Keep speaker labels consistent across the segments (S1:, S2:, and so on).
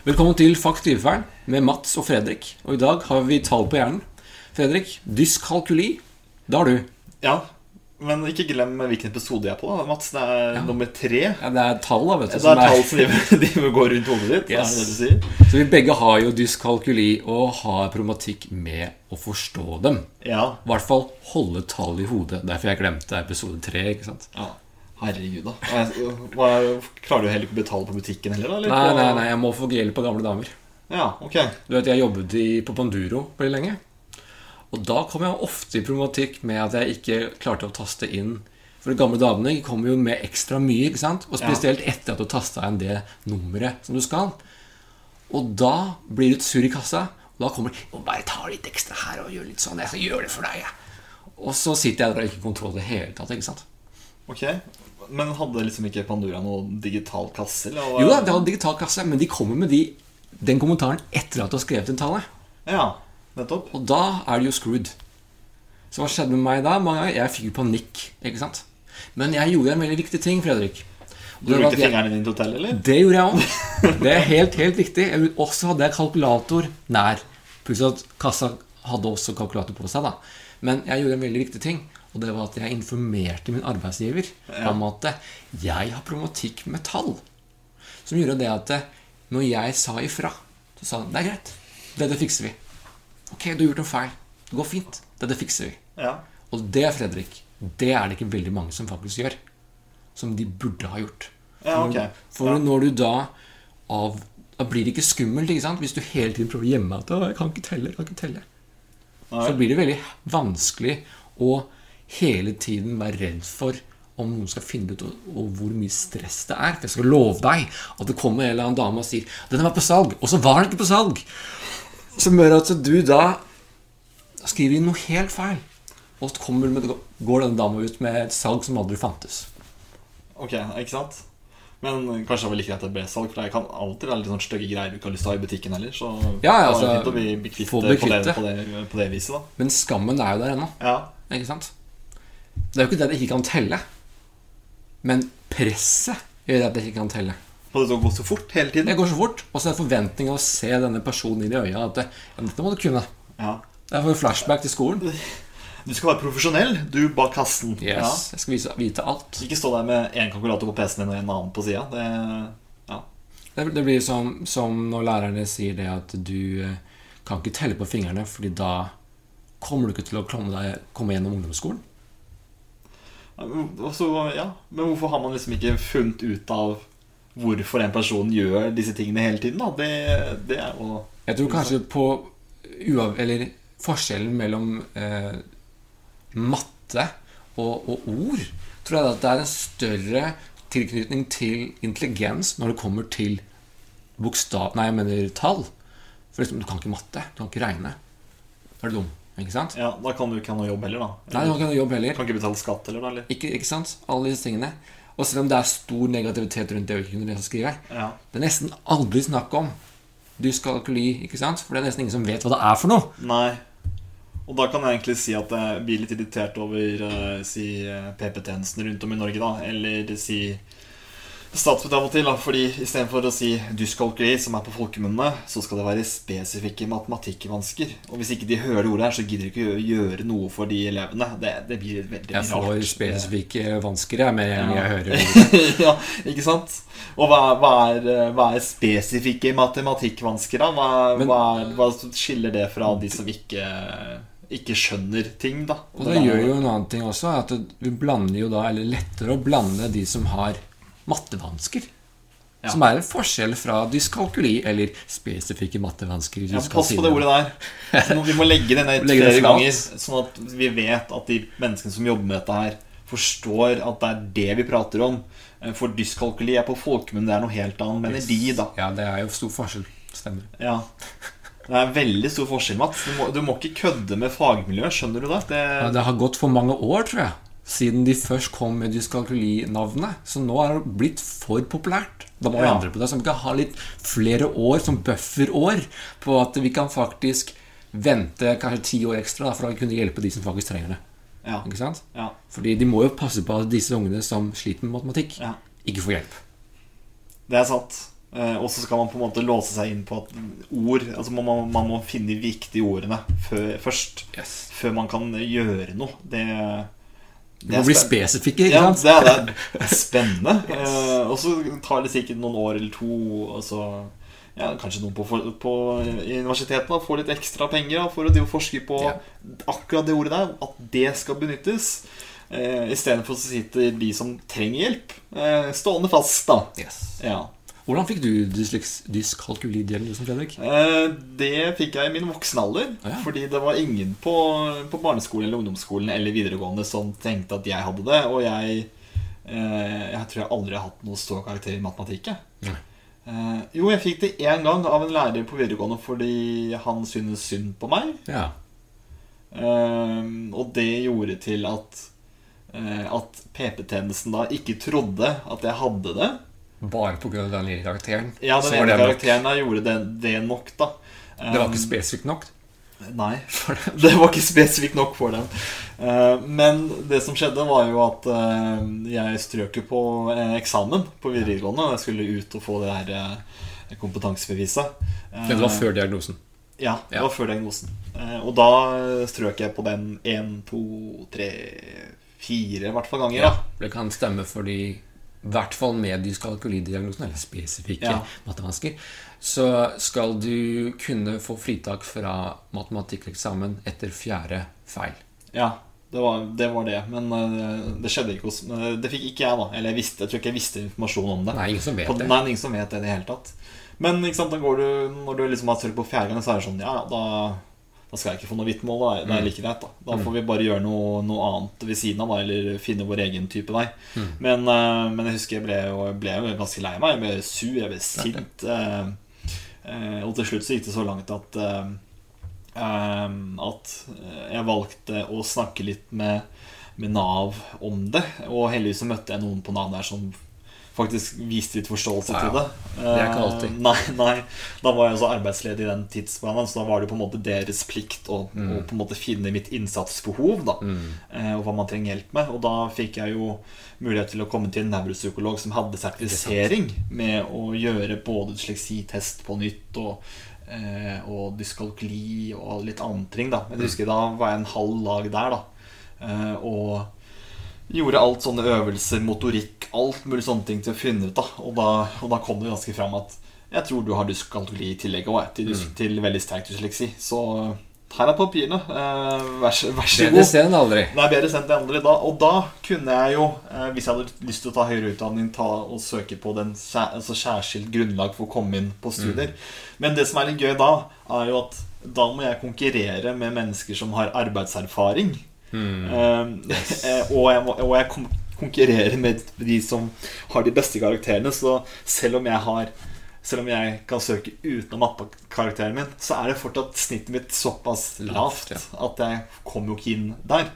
S1: Velkommen til Fakt med Mats og Fredrik. Og i dag har vi tall på hjernen. Fredrik, dyskalkuli. Da har du.
S2: Ja, men ikke glem hvilken episode jeg er på. da, Mats, det er
S1: Ja.
S2: nummer tre.
S1: Ja, det er tall, da, vet du.
S2: Det
S1: som
S2: er tall som de, de må gå rundt hodet ditt.
S1: Yes.
S2: Det det du sier.
S1: Så vi begge har jo dyskalkuli og har problematikk med å forstå dem.
S2: Ja.
S1: I hvert fall holde tall i hodet. Derfor jeg glemte episode tre. ikke sant?
S2: ja. Herregud, da. Klarer du heller ikke å betale på butikken heller, da? eller?
S1: Nei, nei, nei, jeg må få hjelp av gamle damer.
S2: Ja, ok.
S1: Du vet, Jeg jobbet i, på Panduro veldig lenge. Og da kom jeg ofte i problematikk med at jeg ikke klarte å taste inn. For de gamle damene kommer jo med ekstra mye, ikke sant? og spesielt etter at du tasta inn det nummeret som du skal. Og da blir det et surr i kassa, og da kommer de bare tar litt ekstra her og gjør litt sånn. Jeg skal gjøre det for deg. Og så sitter jeg der og ikke kontroll i det hele tatt. ikke sant?
S2: ok Men hadde liksom ikke Pandora noe digital kasse? Eller?
S1: Jo da, det hadde digital kasse, men de kommer med de, den kommentaren etter at du har skrevet en tale.
S2: Ja, nettopp.
S1: Og da er du jo screwed. Så hva skjedde med meg da? Jeg fikk jo panikk. ikke sant? Men jeg gjorde en veldig viktig ting, Fredrik.
S2: Du brukte fingrene dine til hotell, eller?
S1: Det gjorde jeg òg. Det er helt, helt viktig. Jeg også hadde jeg kalkulator nær. Plutselig at kassa hadde også kalkulator på seg. da Men jeg gjorde en veldig viktig ting. Og det var at jeg informerte min arbeidsgiver
S2: Ja.
S1: om at jeg har problematikk med tall. Som gjorde det at når jeg sa ifra, så sa han det er greit. Dette fikser vi. Ok, du har gjort noe feil. Det går fint. Dette fikser vi.
S2: Ja.
S1: Og det, Fredrik, det er det ikke veldig mange som faktisk gjør. Som de burde ha gjort.
S2: Ja, okay.
S1: For når du da av Da blir det ikke skummelt ikke sant? hvis du hele tiden prøver å gjemme at 'Jeg kan ikke telle', jeg kan ikke telle.
S2: Nei.
S1: Så blir det veldig vanskelig å hele tiden være redd for om noen skal finne ut og, hvor mye stress det er. For jeg skal love deg at det kommer en eller annen dame og sier 'Den var på salg', og så var den ikke på salg. Som gjør at du da skriver inn noe helt feil. Og så kommer, med, går denne dama ut med et salg som aldri fantes.
S2: Ok, ikke sant? Men kanskje det var like greit at det ble salg, for det kan alltid være litt sånn stygge greier du ikke har lyst til å ha i butikken heller. Så
S1: Ja, ja,
S2: det er fint å bli, kvitt på, det,
S1: kvitt det.
S2: på, det, på det viset, da.
S1: Men skammen er jo der ennå.
S2: Ja.
S1: Ikke sant? Det er jo ikke det at jeg ikke kan telle. Men presset gjør at jeg ikke kan telle.
S2: Og det går så fort hele tiden.
S1: Det går så fort. Og så er det forventninga å se denne personen inn i øya. At det, ja, dette må du kunne.
S2: Ja.
S1: Det er for flashback til skolen.
S2: Du skal være profesjonell, du bak kassen.
S1: Yes, Jeg skal vise, vite alt.
S2: Ikke stå der med én kalkulator på PC-en din og en annen på sida. Det Ja.
S1: Det, det blir som, som når lærerne sier det at du eh, kan ikke telle på fingrene, fordi da kommer du ikke til å komme, deg, komme gjennom ungdomsskolen.
S2: Og ja. Men hvorfor har man liksom ikke funnet ut av hvorfor en person gjør disse tingene hele tiden? da? Det, det er jo
S1: Jeg tror kanskje på uav, Eller forskjellen mellom eh, matte og, og ord Tror jeg at det er en større tilknytning til intelligens når det kommer til bokstav... Nei, jeg mener tall. For liksom, du kan ikke matte. Du kan ikke regne. Da er du dum. Ikke sant?
S2: Ja, Da kan du ikke ha noe jobb heller, da.
S1: Nei, du kan ikke ha jobb heller.
S2: Kan ikke betale skatt heller, da? eller?
S1: Ikke, ikke sant? Alle disse tingene. Og selv om det er stor negativitet rundt det å ikke kunne lese og skrive,
S2: Ja.
S1: det er nesten aldri snakk om dyskalkuli, ikke sant? For det er nesten ingen som vet hva det er for noe.
S2: Nei. Og da kan jeg egentlig si at jeg blir litt irritert over uh, si eh, PP-tjenesten rundt om i Norge, da. Eller si Og til, da. Fordi istedenfor å si dyskalkuli, som er på folkemunne, så skal det være spesifikke matematikkvansker. Og hvis ikke de hører det ordet her, så gidder de ikke å gjøre noe for de elevene. Det, det blir veldig
S1: Jeg får
S2: rart.
S1: spesifikke vansker jeg, med en gang jeg hører ordet.
S2: ja, ikke sant? Og hva, hva, er, hva er spesifikke matematikkvansker, da? Hva,
S1: Men-
S2: hva, hva skiller det fra de som ikke, ikke skjønner ting, da?
S1: Og det gjør jo en annen ting også, at vi blander jo da, eller lettere å blande de som har mattevansker.
S2: Ja.
S1: Som er en forskjell fra dyskalkuli eller spesifikke mattevansker.
S2: Ja, pass på det ordet der. Vi må legge det ned
S1: det
S2: flere
S1: flat.
S2: ganger, sånn at vi vet at de menneskene som jobber med dette her, forstår at det er det vi prater om. Eh, For dyskalkuli er på folkemunne, det er noe helt annet, mener de, da.
S1: Ja, det er jo stor forskjell. Stemmer.
S2: Ja. Det er veldig stor forskjell, Mats. Du må, du må ikke kødde med fagmiljøet, skjønner du det? det
S1: Ja, det har gått for mange år, tror jeg, siden de først kom med dyskalkuli-navnet. Så nå er det blitt for populært. Da må vi
S2: Ja.
S1: andre på det. Så vi kan ha litt flere år som bufferår på at vi kan faktisk vente kanskje ti år ekstra da, for å kunne hjelpe de som faktisk trenger det.
S2: ja.
S1: Ikke sant?
S2: ja.
S1: Fordi de må jo passe på at disse ungene som sliter med matematikk,
S2: Ja.
S1: ikke får hjelp.
S2: Det er sant. Eh, og så skal man på en måte låse seg inn på at ord Altså man, man, man må finne de viktige ordene før, først.
S1: Yes.
S2: Før man kan gjøre noe. Det,
S1: Du må bli
S2: spesifikk,
S1: spesifikke, sant?
S2: Ja, det er, det er spennende. Eh, og så tar det sikkert noen år eller to, og så ja, Kanskje noen på, på universitetene får litt ekstra penger da, for å forske på
S1: Ja.
S2: akkurat det ordet der. At det skal benyttes. Eh, Istedenfor så sitter de som trenger hjelp, eh, stående fast, da.
S1: Yes.
S2: Ja.
S1: Hvordan fikk du dyskalkulidiagnosen, Fredrik?
S2: Eh, det fikk jeg i min voksen alder.
S1: Ja.
S2: Fordi det var ingen på, på barneskolen eller ungdomsskolen eller videregående som tenkte at jeg hadde det. Og jeg, eh, jeg tror jeg aldri har hatt noe ståkarakter i matematikk. Eh, jo, jeg fikk det én gang av en lærer på videregående fordi han syntes synd på meg.
S1: Ja.
S2: Eh, og det gjorde til at At PP-tjenesten da ikke trodde at jeg hadde det.
S1: Bare pga. den lille karakteren?
S2: Ja, den ene
S1: nok.
S2: karakteren der gjorde det, det nok, da.
S1: Det var
S2: Um,
S1: ikke spesifikt nok?
S2: Nei, det var ikke spesifikt nok for dem. Uh, Men det som skjedde, var jo at uh, jeg strøk jo på eh, eksamen på videregående. og Jeg skulle ut og få det her uh, kompetansebeviset. Eh,
S1: Det var før diagnosen.
S2: Ja, det
S1: Ja.
S2: var før diagnosen. Og da strøk jeg på den én, to, tre, fire i hvert fall ganger.
S1: Ja, det kan stemme fordi i hvert fall med dyskalkulidiagnosen, eller spesifikke
S2: Ja.
S1: mattevansker, så skal du kunne få fritak fra matematikkeksamen etter fjerde feil.
S2: Ja, det var det. Var det. Men uh, det skjedde ikke hos eh, Det fikk ikke jeg, da. Eller jeg, visste, jeg tror ikke jeg visste informasjon om det.
S1: Nei, ingen som vet
S2: På,
S1: det.
S2: nei, ingen som vet det i det hele tatt. Men sant, du, når du liksom har søkt på fjerde gang, så er det sånn Ja, ja, da, da skal jeg ikke få noe vitnemål. Da. Det er like greit. Da Da får vi bare gjøre noe, noe annet ved siden av, da, eller finne vår egen type vei. Men, eh, men jeg husker jeg ble, jo, jeg ble jo ganske lei meg. Jeg ble sur, jeg ble sint. eh, eh, og til slutt så gikk det så langt at At jeg valgte å snakke litt med, med Nav om det. Og heldigvis så møtte jeg noen på Nav der som faktisk viste litt forståelse
S1: Ja,
S2: til det.
S1: Det er ikke alltid.
S2: Uh, Nei, nei, Da var jeg også arbeidsledig i den tidsplanen, så da var det på en måte deres plikt å,
S1: Mm.
S2: å på en måte finne mitt innsatsbehov, da. eh, Og hva man trenger hjelp med. Og da fikk jeg jo mulighet til å komme til en nevropsykolog som hadde sertifisering med å gjøre både dysleksitest på nytt og, eh, og dyskalkuli og litt andre ting, da. Men jeg husker da var jeg en halv dag der, da. Og gjorde alt sånne øvelser, motorikk, alt mulig sånne ting til å finne ut. da Og da, og da kom det ganske fram at jeg tror du har dyskalkuli i tillegg òg, til, mm. til veldig sterk dysleksi. Så her er papirene. Eh, vær, så- god.
S1: Bedre
S2: god.
S1: enn aldri.
S2: Er bedre sendt enn aldri da. Og da kunne jeg jo, eh, hvis jeg hadde lyst til å ta høyere utdanning, ta og søke på den sær, altså særskilt grunnlag for å komme inn på studier. Men det som er litt gøy da, er jo at da må jeg konkurrere med mennesker som har arbeidserfaring. Eh, og jeg, må, og jeg kon- konkurrerer med de som har de beste karakterene. Så selv om jeg har selv om jeg kan søke utenom mappekarakteren min, så er det fortsatt snittet mitt såpass
S1: Lavt,
S2: at jeg kommer jo ikke inn der.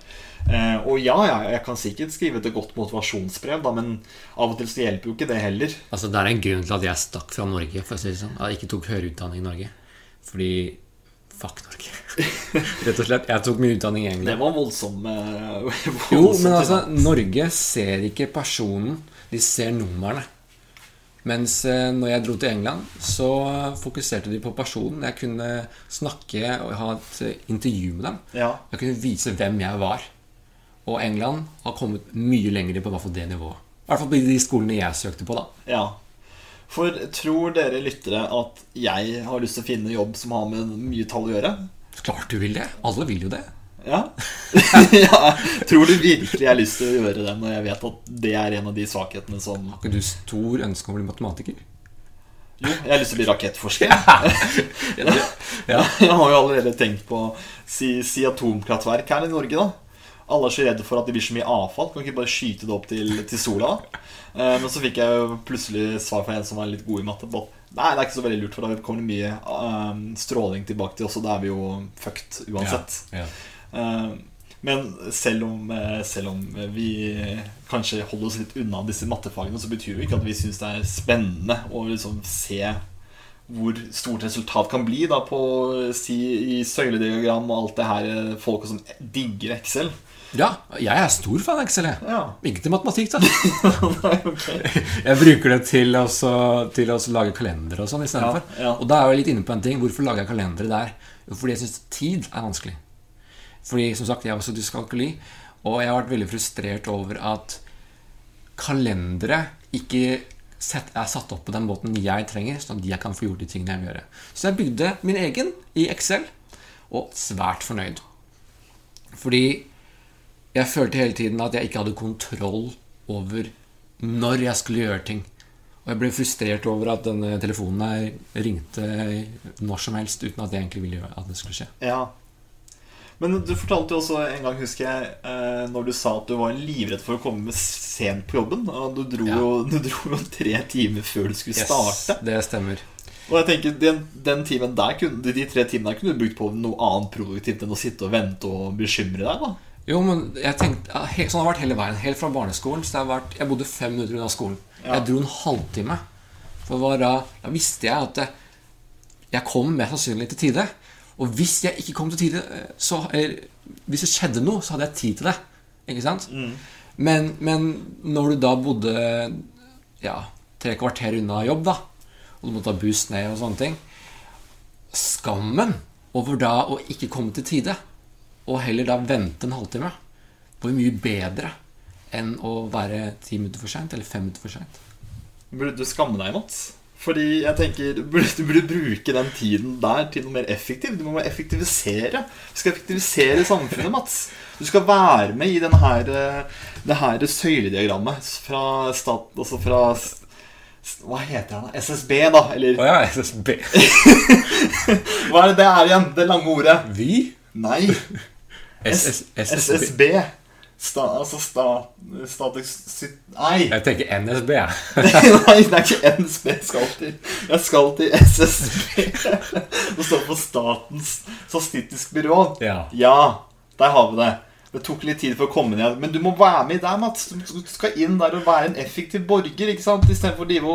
S2: Eh, og ja, ja, jeg kan sikkert skrive et godt motivasjonsbrev, da, men av og til så hjelper jo ikke det heller.
S1: Altså, det er en grunn til at jeg stakk fra Norge. For å si det sånn. At jeg ikke tok høyere utdanning i Norge. Fordi Fuck Norge. Rett og slett. Jeg tok min utdanning i England.
S2: Det var voldsomt
S1: Jo, men altså. Norge ser ikke personen, de ser numrene. Mens eh, når jeg dro til England, så fokuserte de på personen. Jeg kunne snakke og ha et eh, intervju med dem.
S2: Ja.
S1: Jeg kunne vise hvem jeg var. Og England har kommet mye lenger på hvert fall det nivået. I hvert fall på de skolene jeg søkte på. da
S2: Ja. For tror dere lyttere at jeg har lyst til å finne jobb som har med mye tall å gjøre?
S1: Klart du vil det. Alle vil jo det.
S2: Ja. ja. Tror du virkelig jeg har lyst til å gjøre det når jeg vet at det er en av de svakhetene som
S1: Har ikke du stor ønske om å bli matematiker?
S2: Jo, jeg har lyst til å bli rakettforsker.
S1: Ja.
S2: Jeg har jo allerede tenkt på Si, si atomkraftverk her i Norge, da. Alle er så redde for at det blir så mye avfall. Kan ikke bare skyte det opp til, til sola? Eh, men så fikk jeg jo plutselig svar fra en som var litt god i matte. På, Nei, det er ikke så veldig lurt, for da kommer det mye eh, stråling tilbake til oss, og da er vi jo fucked uansett.
S1: Ja.
S2: Eh, Men selv om, eh, selv om vi kanskje holder oss litt unna disse mattefagene, så betyr det ikke at vi syns det er spennende å liksom se hvor stort resultat kan bli da på si, i søylediagram og alt det her. eh, Folk som digger Excel.
S1: Ja, jeg er stor fan av Excel.
S2: Ja.
S1: Ikke til matematikk, da.
S2: Nei, okay.
S1: Jeg bruker det til å til å lage kalendere og sånn istedenfor.
S2: Ja, ja.
S1: Og da er jeg litt inne på en ting. Hvorfor lager jeg kalendere der? Jo, fordi jeg syns tid er vanskelig. Fordi som sagt, jeg er også dyskalkuli, og jeg har vært veldig frustrert over at kalendere ikke er satt opp på den måten jeg trenger, sånn at jeg kan få gjort de tingene jeg vil gjøre. Så jeg bygde min egen i Excel, og svært fornøyd. Fordi jeg følte hele tiden at jeg ikke hadde kontroll over når jeg skulle gjøre ting. Og jeg ble frustrert over at denne telefonen her ringte når som helst uten at jeg egentlig ville gjøre at det skulle skje.
S2: Ja. Men du fortalte jo også en gang, husker jeg, eh, når du sa at du var livredd for å komme sent på jobben. Og du dro,
S1: Ja.
S2: jo, du dro jo tre timer før du skulle starte.
S1: det stemmer.
S2: Og jeg tenker, den, den timen der kunne, De tre timene der kunne du brukt på noe annet produktivt enn å sitte og vente og bekymre deg. da
S1: Jo, men jeg tenkte, ja, Sånn har det vært hele veien. Helt fra barneskolen. Så vært, Jeg bodde fem minutter unna skolen.
S2: Ja.
S1: Jeg dro en halvtime. For da, da visste jeg at det, jeg kom mest sannsynlig til tide. Og hvis jeg ikke kom til tide, eh, så, eller hvis det skjedde noe, så hadde jeg tid til det. Ikke sant? Men, men når du da bodde ja, tre kvarter unna jobb, da, og du måtte ta buss ned og sånne ting Skammen over da å ikke komme til tide, og heller da vente en halvtime, var jo mye bedre enn å være ti minutter for seint eller fem minutter for seint.
S2: Burde du skamme deg, Mats? Fordi jeg tenker, Du burde, burde bruke den tiden der til noe mer effektivt. Du må effektivisere. Du skal effektivisere samfunnet, Mats. Du skal være med i denne her, eh, det her søylediagrammet fra stat... Altså fra Hva heter han? SSB, da? Eller
S1: Å ja, SSB.
S2: hva er det det er igjen? Det lange ordet?
S1: Vi?
S2: Nei.
S1: SS, SSB.
S2: Sta, altså sta, Statisk Sy- Nei.
S1: Jeg tenker NSB. jeg.
S2: Nei, det er ikke NSB jeg skal til. Jeg skal til SSB. Det står på Statens statistisk byrå.
S1: Ja.
S2: Ja, der har vi det. Det tok litt tid for å komme ned. Men du må være med der, Mats. Du skal inn der og være en effektiv borger. ikke sant? Istedenfor å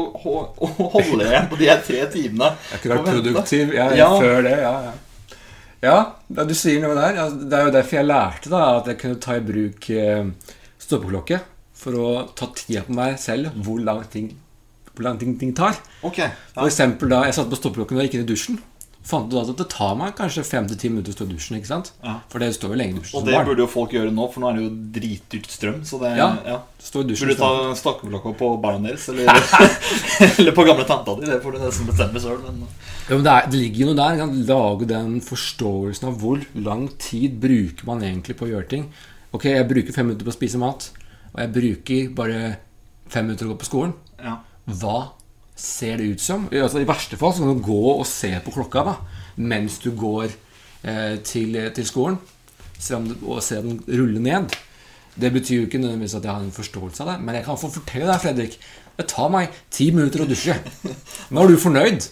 S2: holde igjen på de tre timene.
S1: Jeg kunne
S2: ikke
S1: vært produktiv jeg,
S2: Ja.
S1: før det. Ja, ja. Ja du sier noe der. Det er jo derfor jeg lærte da at jeg kunne ta i bruk eh, stoppeklokke for å ta tida på meg selv hvor lang ting, hvor lang ting, ting tar.
S2: Ok.
S1: For eksempel da jeg satt på stoppeklokken og gikk inn i dusjen, fant du da at det tar meg kanskje 5-10 minutter å stå i dusjen. ikke sant?
S2: Ja.
S1: For det står jo lenge i dusjen
S2: Og det burde jo folk gjøre nå, for nå er det jo dritdyrt strøm. Så det
S1: Ja.
S2: ja.
S1: Stå i dusjen
S2: Burde du ta stakkeklokka på barna deres, eller, eller på gamle tanta di. Det får du nesten bestemme sjøl. Men
S1: Ja, men det, er, det ligger jo noe der. Kan? Lage den forståelsen av hvor lang tid bruker man egentlig på å gjøre ting. Ok, jeg bruker fem minutter på å spise mat, og jeg bruker bare fem minutter på å gå på skolen.
S2: ja.
S1: Hva ser det ut som? Altså, I verste fall så kan du gå og se på klokka da, mens du går eh, til, til skolen se om, og se den rulle ned. Det betyr jo ikke nødvendigvis at jeg har en forståelse av det, men jeg kan få fortelle deg, Fredrik, det tar meg ti minutter å dusje. Nå er du fornøyd.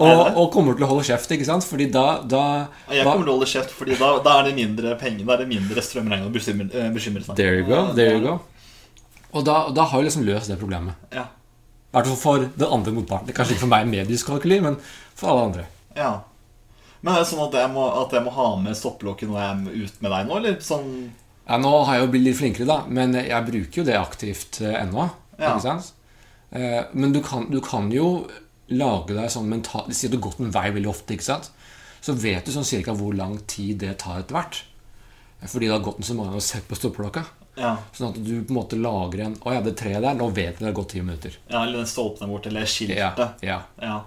S1: Og, og kommer til å holde kjeft, ikke sant? Fordi da, da
S2: Jeg kommer til å holde kjeft, Fordi da, da er det mindre penger Da er det mindre strømregning å bekymre, eh, bekymre seg
S1: There you go. there you go Og da, da har vi liksom løst det problemet.
S2: Ja.
S1: I hvert fall for den andre motparten. Kanskje ikke for meg med dyskalkuli, men for alle andre.
S2: ja. Men er det sånn at jeg må, at jeg må ha med stoppelokket når jeg er ute med deg nå? Eller sånn
S1: Ja, Nå har jeg jo blitt litt flinkere, da, men jeg bruker jo det aktivt eh, ennå.
S2: Ja.
S1: Ikke sant? Eh, Men du kan, du kan jo lage deg sånn mental Si at du har gått en vei veldig ofte, ikke sant? Så vet du sånn cirka hvor lang tid det tar etter hvert. Fordi det har gått en så mange og sett på stoppeklokka.
S2: Ja,
S1: Sånn at du på en måte lager en Å ja, det treet der, nå vet vi det har gått ti minutter.
S2: ja eller den stolpen der borte, eller skiltet.
S1: ja.
S2: Ja.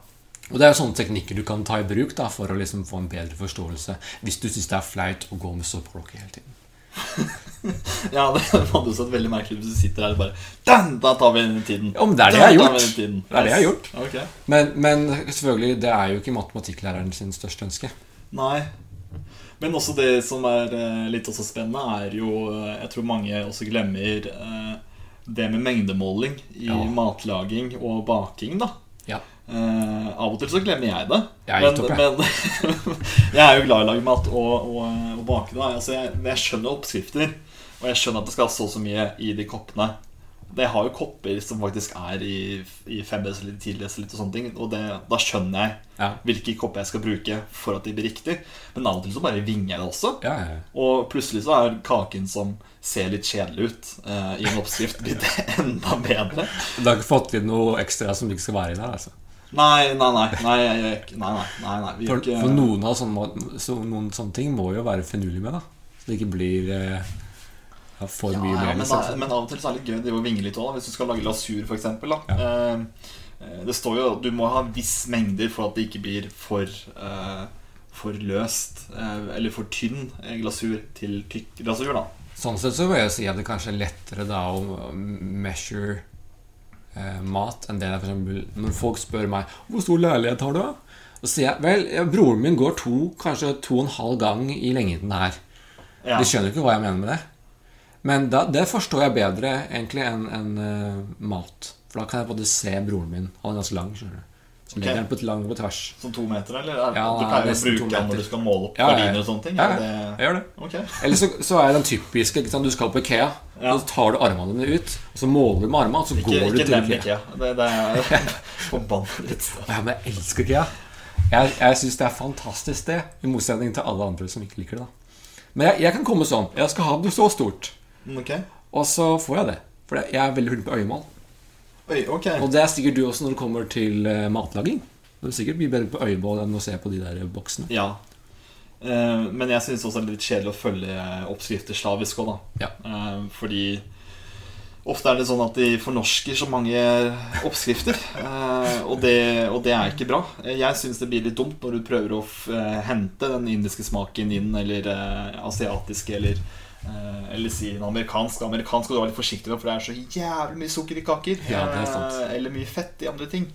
S1: Og det er jo sånne teknikker du kan ta i bruk da for å liksom få en bedre forståelse hvis du syns det er flaut å gå med stoppeklokke hele tiden.
S2: ja, det hadde jo sett veldig merkelig ut hvis du sitter her og bare «Dan, Da tar vi den tiden.
S1: Ja, men det er det jeg har gjort.
S2: den.
S1: Det er det jeg har gjort.
S2: Okay.
S1: Men, men selvfølgelig, det er jo ikke matematikklæreren sin største ønske.
S2: Nei. Men også det som er eh, litt også spennende, er jo eh, Jeg tror mange også glemmer eh, det med mengdemåling i
S1: Ja.
S2: matlaging og baking, da.
S1: Ja.
S2: Eh, av og til så glemmer jeg det.
S1: Jeg
S2: men
S1: nettopp,
S2: men jeg er jo glad i å lage mat og, og, og bake. Da. Altså, jeg, jeg skjønner oppskrifter, og jeg skjønner at det skal stå så mye i de koppene. Det har jo kopper som faktisk er i, i 5 dl, 10 dl og sånne ting. Og det, da skjønner jeg
S1: Ja.
S2: hvilke kopper jeg skal bruke for at de blir riktig. Men av og til så bare vinger jeg det også.
S1: Ja, ja.
S2: Og plutselig så er kaken som ser litt kjedelig ut eh, i en oppskrift, blitt enda bedre.
S1: Du har ikke fått inn noe ekstra som ikke skal være i der? altså
S2: Nei, nei, nei. Nei, jeg, jeg, nei, nei, nei, vi
S1: For, for noen av sånne, så, noen sånne ting må jo være finurlig med, da. Så det ikke blir eh, ja, for
S2: ja,
S1: mye
S2: ja,
S1: mer.
S2: men, da, men av og til så er det litt gøy å vinge litt òg, hvis du skal lage lasur, f.eks.
S1: Ja.
S2: Eh, eh, det står jo at du må ha viss mengder for at det ikke blir for eh, for løst eller for tynn glasur til tykk glasur. da
S1: Sånn sett så vil jeg si at det kanskje er lettere da å measure eh, mat enn det er for eksempel når folk spør meg hvor stor leilighet har du. Så sier jeg vel, broren min går to, kanskje to og en halv gang i lengden her.
S2: Ja.
S1: De skjønner ikke hva jeg mener med det. Men da, det forstår jeg bedre egentlig enn en, uh, mat. For da kan jeg både se broren min. Han er ganske lang. skjønner du Så
S2: okay.
S1: legger på et langt på tvers.
S2: Som to meter, eller? Er,
S1: Ja,
S2: du pleier å bruke den når du skal måle opp
S1: Ja, ja,
S2: gardiner og sånne ting?
S1: Ja, ja.
S2: det...
S1: Jeg gjør det.
S2: Okay.
S1: Eller så, så er den typiske. Du skal på Ikea,
S2: Ja.
S1: så tar du armene dine ut. Og så måler du med armene, og så
S2: Ikke,
S1: går du til Ikea.
S2: Ikea. Det, det er forbannet litt sted.
S1: Ja, men jeg elsker Ikea. Jeg, jeg syns det er fantastisk, det. I motsetning til alle andre som ikke liker det. da Men jeg, jeg kan komme sånn. Jeg skal ha det så stort.
S2: Ok.
S1: Og så får jeg det. For jeg er veldig flink på øyemål.
S2: Oi, okay.
S1: Og det er sikkert du også når det kommer til eh, matlaging. Du er sikkert mye bedre på øyemål enn å se på de der boksene.
S2: Ja. Eh, men jeg syns også det er litt kjedelig å følge oppskrifter slavisk òg, da.
S1: Ja.
S2: Eh, fordi ofte er det sånn at de fornorsker så mange oppskrifter. og, det, og det er ikke bra. Jeg syns det blir litt dumt når du prøver å hente den indiske smaken inn, eller asiatiske, eller eller si en amerikansk. Amerikansk skal du være litt forsiktig med, for det er så jævlig mye sukker i kaker.
S1: Ja, det er sant.
S2: eh, Eller mye fett i andre ting.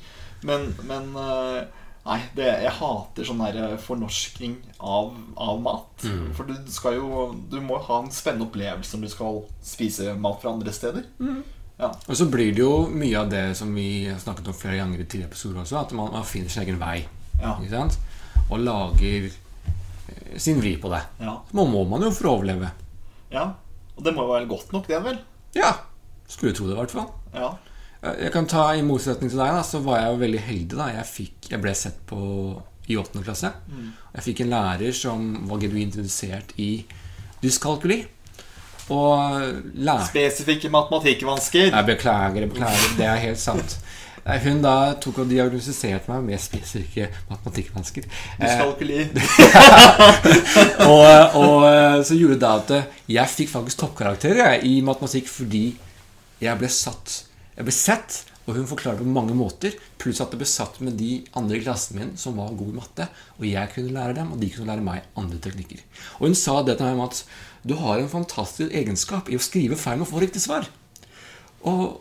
S2: Men, men eh, Nei, det, jeg hater sånn der eh, fornorsking av, av mat.
S1: Mm.
S2: For du skal jo Du må ha en spennende opplevelse når du skal spise mat fra andre steder.
S1: Mm.
S2: Ja.
S1: Og så blir det jo mye av det som vi har snakket om flere ganger i tidligere episoder også, at man, man finner sin egen vei.
S2: Ja.
S1: Ikke sant? Og lager eh, sin vri på det.
S2: ja.
S1: Så må man jo for å overleve.
S2: Ja. Og det må jo være godt nok, det, vel?
S1: Ja. Skulle tro det, i hvert fall.
S2: Ja.
S1: Jeg kan ta I motsetning til deg, da, så var jeg jo veldig heldig. da Jeg, fikk, jeg ble sett på i åttende klasse. Jeg fikk en lærer som var genuint interessert i dyskalkuli. Og lærte
S2: Spesifikke matematikkvansker.
S1: Jeg beklager, beklager. Det er helt sant. Nei, Hun da tok og diagnostiserte meg med spesifikke matematikkvansker. Eh,
S2: Dyskalkuli.
S1: og, og eh, så gjorde det at jeg fikk faktisk toppkarakterer i matematikk fordi jeg ble satt Jeg ble sett, og hun forklarte på mange måter. Pluss at jeg ble satt med de andre i klassen min som var gode i matte. Og jeg kunne lære dem, og de kunne lære meg andre teknikker. Og hun sa det til meg med at du har en fantastisk egenskap i å skrive feil og få riktig svar. Og-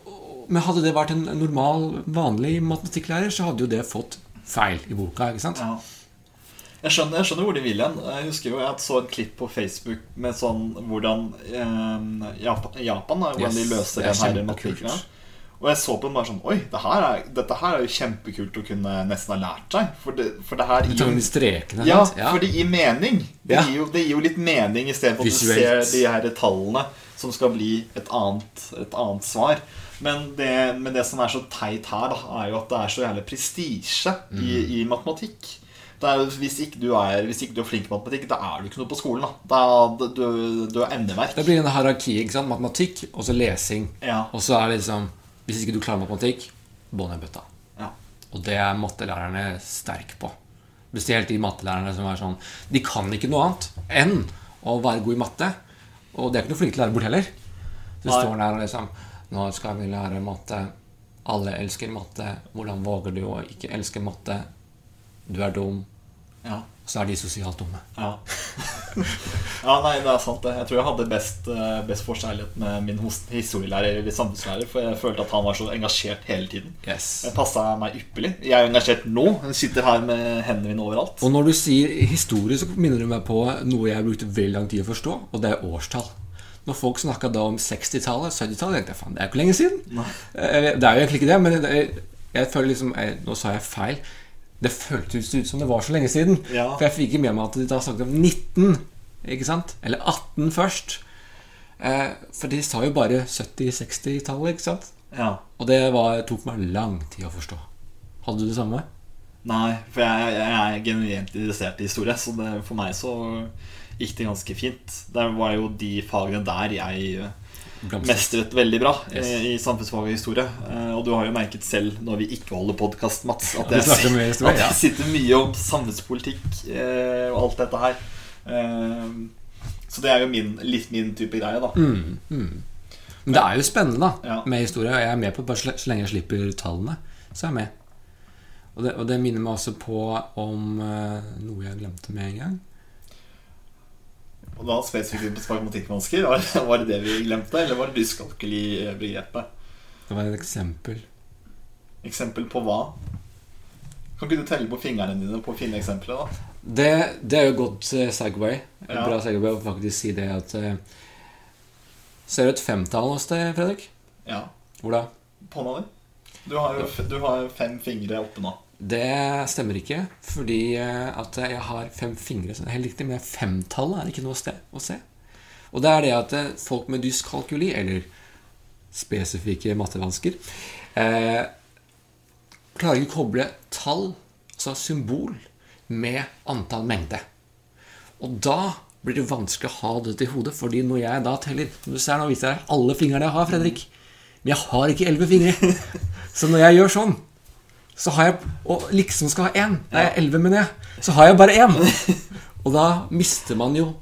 S1: men hadde det vært en normal, vanlig matematikklærer, så hadde jo det fått feil i boka. ikke sant?
S2: Ja. Jeg skjønner, jeg skjønner hvor de vil hen. Jeg husker jo jeg så et klipp på Facebook med sånn hvordan eh, Japan, Japan da, hvordan
S1: Yes,
S2: de løser
S1: er
S2: den her matematikken. Og jeg så på den bare sånn Oi, det her er, dette her er jo kjempekult å kunne nesten ha lært seg. For det, for det her gir jo
S1: de strekene.
S2: ja,
S1: ja,
S2: for det gir mening. Det,
S1: Ja.
S2: gir jo, det gir jo litt mening istedenfor at du ser de her tallene som skal bli et annet, et annet svar. Men det, men det som er så teit her, da, er jo at det er så jævlig prestisje i,
S1: Mm.
S2: i matematikk. Det er, hvis, ikke du er, hvis ikke du er flink i matematikk, da er du ikke noe på skolen. Da, da du, du er endeverk.
S1: Det blir en hierarki. ikke sant? Matematikk og så lesing.
S2: Ja.
S1: Og så er det liksom Hvis ikke du klarer matematikk, bånd i bøtta.
S2: Ja.
S1: Og det er mattelærerne sterke på. Spesielt de mattelærerne som er sånn De kan ikke noe annet enn å være god i matte. Og de er ikke noe flinke til å lære bort heller. Så står der og liksom Nå skal vi lære matte. Alle elsker matte. Hvordan våger du å ikke elske matte? Du er dum.
S2: Ja.
S1: Så er de sosialt dumme.
S2: Ja. ja, nei, det er sant det. Jeg tror jeg hadde best, eh, best forkjærlighet med min historielærer eller samfunnslærer, for jeg følte at han var så engasjert hele tiden.
S1: Yes.
S2: Det passa meg ypperlig. Jeg er engasjert nå. Jeg sitter her med hendene mine overalt.
S1: Og når du sier historie, så minner du meg på noe jeg brukte veldig lang tid å forstå, og det er årstall. Når folk snakker da om 60-tallet, 70-tallet, tenkte jeg faen, det er jo ikke lenge siden. Nei. Det er jo egentlig ikke det, men det, jeg føler liksom jeg, Nå sa jeg feil. Det føltes ut som det var så lenge siden.
S2: Ja.
S1: For jeg fikk ikke med meg at de da snakket om 19, ikke sant? Eller 18 først. Eh, for de sa jo bare 70-60-tallet, ikke sant?
S2: Ja.
S1: Og det var, tok meg lang tid å forstå. Hadde du det samme?
S2: Nei, for jeg, jeg er genuint interessert i historie, så det, for meg så gikk det ganske fint. Det var jo de fagene der jeg
S1: Blomstret.
S2: mestret veldig bra
S1: Yes.
S2: eh, i samfunnsfag og historie. Eh, Og du har jo merket selv når vi ikke holder podkast, Mats, at jeg, ja,
S1: ja.
S2: jeg sitter mye om samfunnspolitikk eh, og alt dette her. Eh, Så det er jo min, litt min type greie, da.
S1: Mm, mm. Men det er jo spennende da
S2: Ja.
S1: med historie. Og jeg er med på bare så lenge jeg slipper tallene. Så er jeg med. Og det, og det minner meg også på om eh, noe jeg glemte med en gang.
S2: Og da spesifikt på spagmatikkvansker, Var, det- var det det vi glemte, eller var det dyskalkuli-begrepet?
S1: Det var et eksempel.
S2: Eksempel på hva? Kan ikke du telle på fingrene dine på å finne eksempler? da?
S1: Det, det er jo godt eh, Segway. Et
S2: Ja.
S1: bra Segway å faktisk si det at eh, Ser du et femtall hos deg, Fredrik?
S2: Ja.
S1: Hvor da?
S2: På hånda di. Du har jo du har fem fingre oppe nå.
S1: Det stemmer ikke, fordi eh, at jeg har fem fingre. Så det er helt riktig, Men femtallet er ikke noe sted å se. Og det er det at eh, folk med dyskalkuli, eller spesifikke mattevansker, eh, klarer ikke å koble tall, altså symbol, med antall mengde. Og da blir det vanskelig å ha det til hodet, fordi når jeg da teller Som du ser, nå viser jeg alle fingrene jeg har, Fredrik. Men jeg har ikke elleve fingre. Så når jeg gjør sånn, så har jeg Og liksom skal ha én. Det er elleve, mener jeg. Så har jeg bare én. Og da mister man jo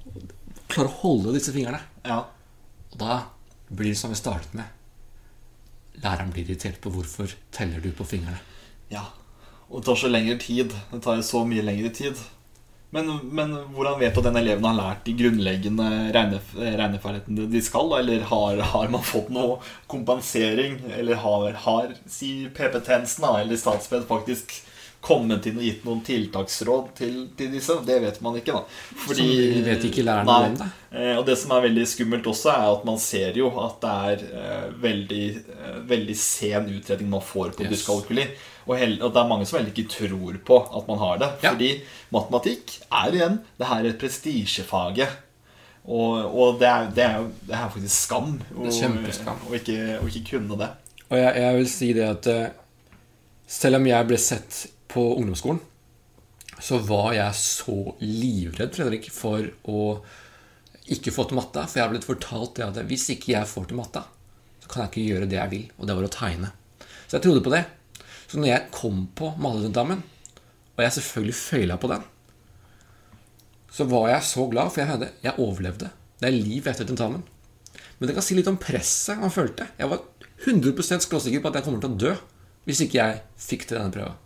S1: Klarer å holde disse fingrene.
S2: Ja.
S1: Og da blir det som vi startet med. Læreren blir irritert på hvorfor teller du på fingrene.
S2: ja. Og det tar så lengre tid. Det tar jo så mye lengre tid. Men, men hvordan vet du at den eleven har lært de grunnleggende regnef regneferdighetene de skal? Eller har, har man fått noe kompensering? Eller har, har si PP-tjenesten eller Statsped faktisk kommet inn og gitt noen tiltaksråd til, til disse? Det vet man ikke, da.
S1: Så vet ikke lærerne
S2: Nei.
S1: om det?
S2: Eh, Og det som er veldig skummelt også, er at man ser jo at det er eh, veldig, eh, veldig sen utredning man får på
S1: Yes.
S2: dyskalkuli. Og, og det er mange som heller ikke tror på at man har det.
S1: Ja.
S2: Fordi matematikk er igjen det her er prestisjefaget. Og, og det, er, det, er det er faktisk skam å ikke, ikke kunne det.
S1: Og jeg, jeg vil si det at selv om jeg ble sett på ungdomsskolen, så var jeg så livredd, Fredrik, for å ikke få til matta. For jeg har blitt fortalt det at hvis ikke jeg får til matta, så kan jeg ikke gjøre det jeg vil. Og det var å tegne. Så jeg trodde på det. Så når jeg kom på maletentamen, og jeg selvfølgelig føyla på den, så var jeg så glad, for jeg hadde, jeg overlevde. Det er liv etter tentamen. Men det kan si litt om presset man følte. Jeg var 100% skråsikker på at jeg kommer til å dø hvis ikke jeg fikk til denne prøva.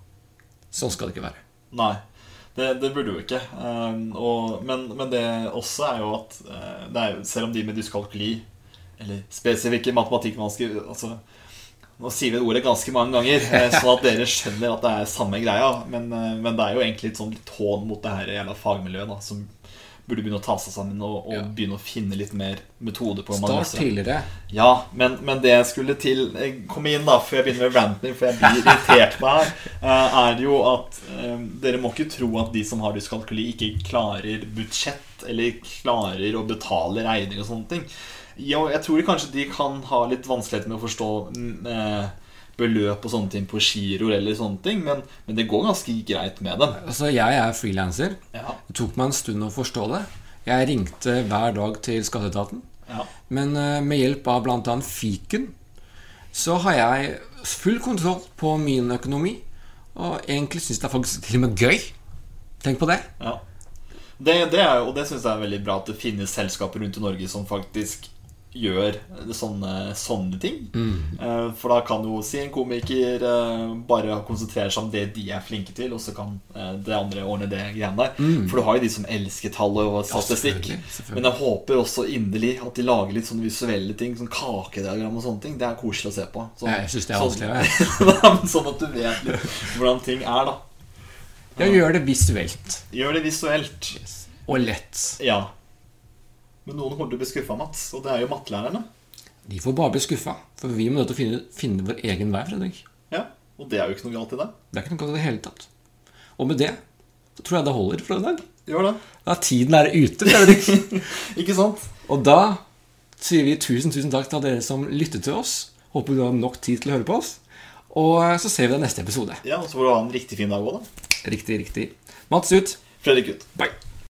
S1: Sånn skal det ikke være.
S2: Nei, det, det burde jo ikke. Um, og, men, men det også er jo at eh, det er, selv om de med dyskalkuli, eller spesifikke matematikkvansker altså, Nå sier vi det ordet ganske mange ganger, sånn at dere skjønner at det er samme greia. Men, eh, men det er jo egentlig litt sånn litt hån mot det her jævla fagmiljøet, da, som burde begynne å ta seg sammen og, og
S1: Ja.
S2: begynne å finne litt mer metode på
S1: Start tidligere.
S2: Ja, men, men det jeg skulle til eh, Komme inn da, før jeg begynner med ranten for jeg blir irritert på her, eh, er jo at eh, dere må ikke tro at de som har dyskalkuli, ikke klarer budsjett eller klarer å betale regninger og sånne ting. Jo, jeg tror kanskje de kan ha litt vanskeligheter med å forstå mm, eh, beløp og sånne ting på giroer eller sånne ting, men, men det går ganske greit med dem.
S1: Altså, jeg er frilanser.
S2: Ja,
S1: Det tok meg en stund å forstå det. Jeg ringte hver dag til skatteetaten.
S2: ja.
S1: Men eh, med hjelp av bl.a. fiken så har jeg full kontroll på min økonomi. Og egentlig syns jeg det faktisk til og med gøy. Tenk på det.
S2: Ja. Det, det er, og det syns jeg er veldig bra at det finnes selskaper rundt i Norge som faktisk gjør sånne, sånne ting. Eh, For da kan jo si en komiker eh, bare konsentrere seg om det de er flinke til, og så kan eh, det andre ordne det greiene der. For du har jo de som elsker tall og statistikk.
S1: selvfølgelig, selvfølgelig.
S2: Men jeg håper også inderlig at de lager litt sånne visuelle ting, sånn kakediagram og sånne ting. Det er koselig å se på. Sånn,
S1: Jeg syns det er vanskelig,
S2: sånn, sånn at du vet litt hvordan ting er, da.
S1: Ja, gjør det visuelt.
S2: Gjør det visuelt.
S1: Og lett.
S2: Ja. Men noen kommer til å bli skuffa, Mats, og det er jo mattelærerne.
S1: De får bare bli skuffa. For vi må nødt til å finne, finne vår egen vei, Fredrik.
S2: Ja, Og det er jo ikke noe galt i det.
S1: Det er ikke noe galt i det hele tatt. Og med det så tror jeg det holder for i dag.
S2: Gjør det.
S1: Ja, tiden er ute, Fredrik.
S2: Ikke sant?
S1: Og da sier vi tusen, tusen takk til dere som lyttet til oss. Håper du har nok tid til å høre på oss. Og så ser vi deg neste episode.
S2: Ja, og så får du ha en riktig fin dag òg, da.
S1: Riktig, riktig. Mats ut.
S2: Fredrik ut.
S1: Bye.